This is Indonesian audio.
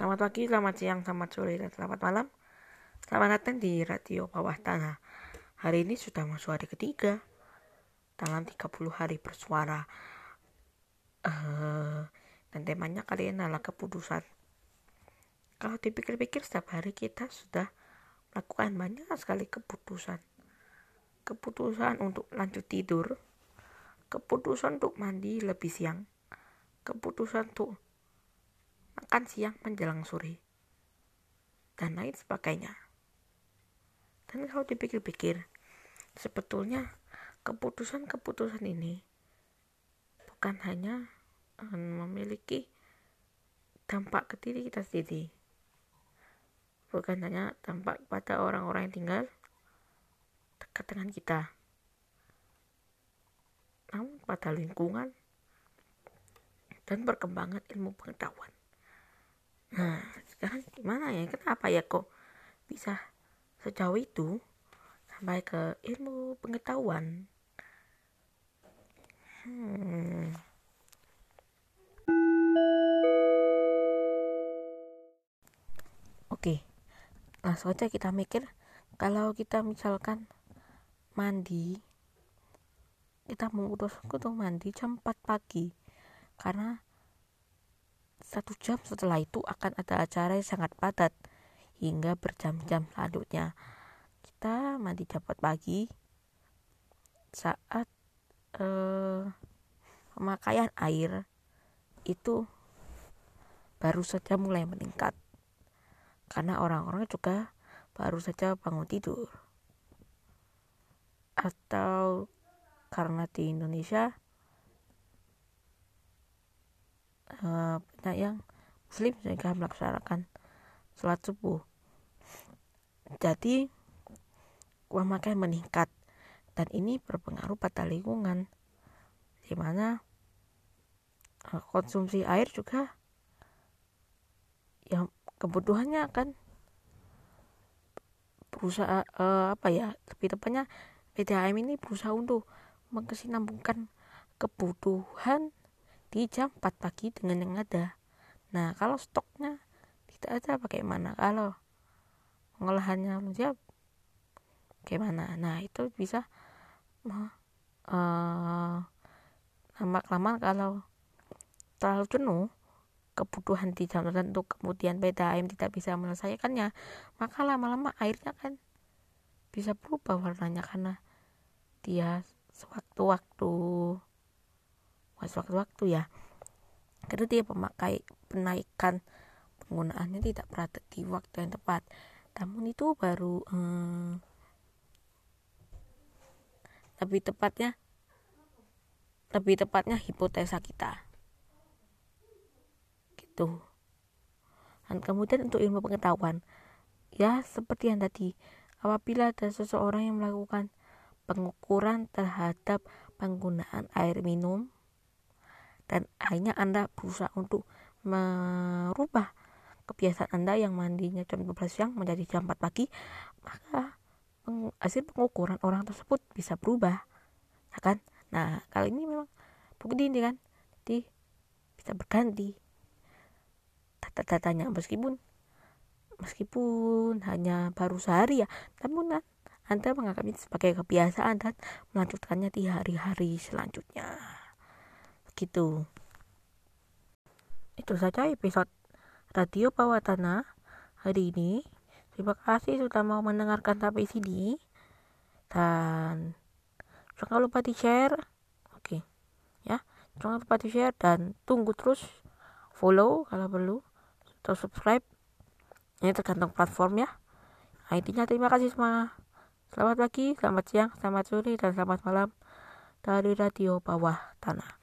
Selamat pagi, selamat siang, selamat sore, dan selamat malam. Selamat datang di Radio Bawah Tanah. Hari ini sudah masuk hari ketiga. Dalam 30 hari bersuara. Uh, dan temanya kali ini adalah keputusan. Kalau dipikir-pikir setiap hari kita sudah melakukan banyak sekali keputusan. Keputusan untuk lanjut tidur. Keputusan untuk mandi lebih siang. Keputusan untuk makan siang menjelang sore, dan lain sebagainya. Dan kalau dipikir-pikir, sebetulnya keputusan-keputusan ini bukan hanya eh, memiliki dampak ke diri kita sendiri, bukan hanya dampak pada orang-orang yang tinggal dekat dengan kita, namun pada lingkungan dan perkembangan ilmu pengetahuan. Nah, sekarang gimana ya? Kenapa ya kok bisa sejauh itu sampai ke ilmu pengetahuan? Hmm. Oke, langsung aja kita mikir kalau kita misalkan mandi kita memutuskan untuk mandi jam 4 pagi karena satu jam setelah itu akan ada acara yang sangat padat hingga berjam-jam selanjutnya. Kita mandi cepat pagi saat eh, pemakaian air itu baru saja mulai meningkat karena orang-orang juga baru saja bangun tidur atau karena di Indonesia uh, banyak yang muslim juga melaksanakan sholat subuh. Jadi uang makan meningkat dan ini berpengaruh pada lingkungan di mana uh, konsumsi air juga yang kebutuhannya akan berusaha uh, apa ya lebih tepatnya PDAM ini berusaha untuk mengesinambungkan kebutuhan di jam 4 pagi dengan yang ada. Nah kalau stoknya tidak ada bagaimana? Kalau pengolahannya belum siap bagaimana? Nah itu bisa uh, lama-lama kalau terlalu jenuh kebutuhan di jam tertentu kemudian PDAM tidak bisa menyelesaikannya maka lama-lama airnya kan bisa berubah warnanya karena dia sewaktu-waktu waktu-waktu ya. Karena dia pemakai penaikan penggunaannya tidak berada di waktu yang tepat. Namun itu baru hmm, lebih tepatnya lebih tepatnya hipotesa kita. Gitu. Dan kemudian untuk ilmu pengetahuan ya seperti yang tadi apabila ada seseorang yang melakukan pengukuran terhadap penggunaan air minum dan akhirnya Anda berusaha untuk merubah kebiasaan Anda yang mandinya jam 12 siang menjadi jam 4 pagi, maka hasil pengukuran orang tersebut bisa berubah. Ya kan? Nah, kali ini memang begini kan. Jadi bisa berganti data-datanya meskipun meskipun hanya baru sehari ya, namun kan anda menganggap ini sebagai kebiasaan dan melanjutkannya di hari-hari selanjutnya gitu. Itu saja episode radio bawah tanah hari ini. Terima kasih sudah mau mendengarkan sampai sini. Dan jangan lupa di share oke ya. Jangan lupa di share dan tunggu terus follow kalau perlu atau subscribe. Ini tergantung platform ya nah, intinya terima kasih semua. Selamat pagi selamat siang selamat sore dan selamat malam dari radio bawah tanah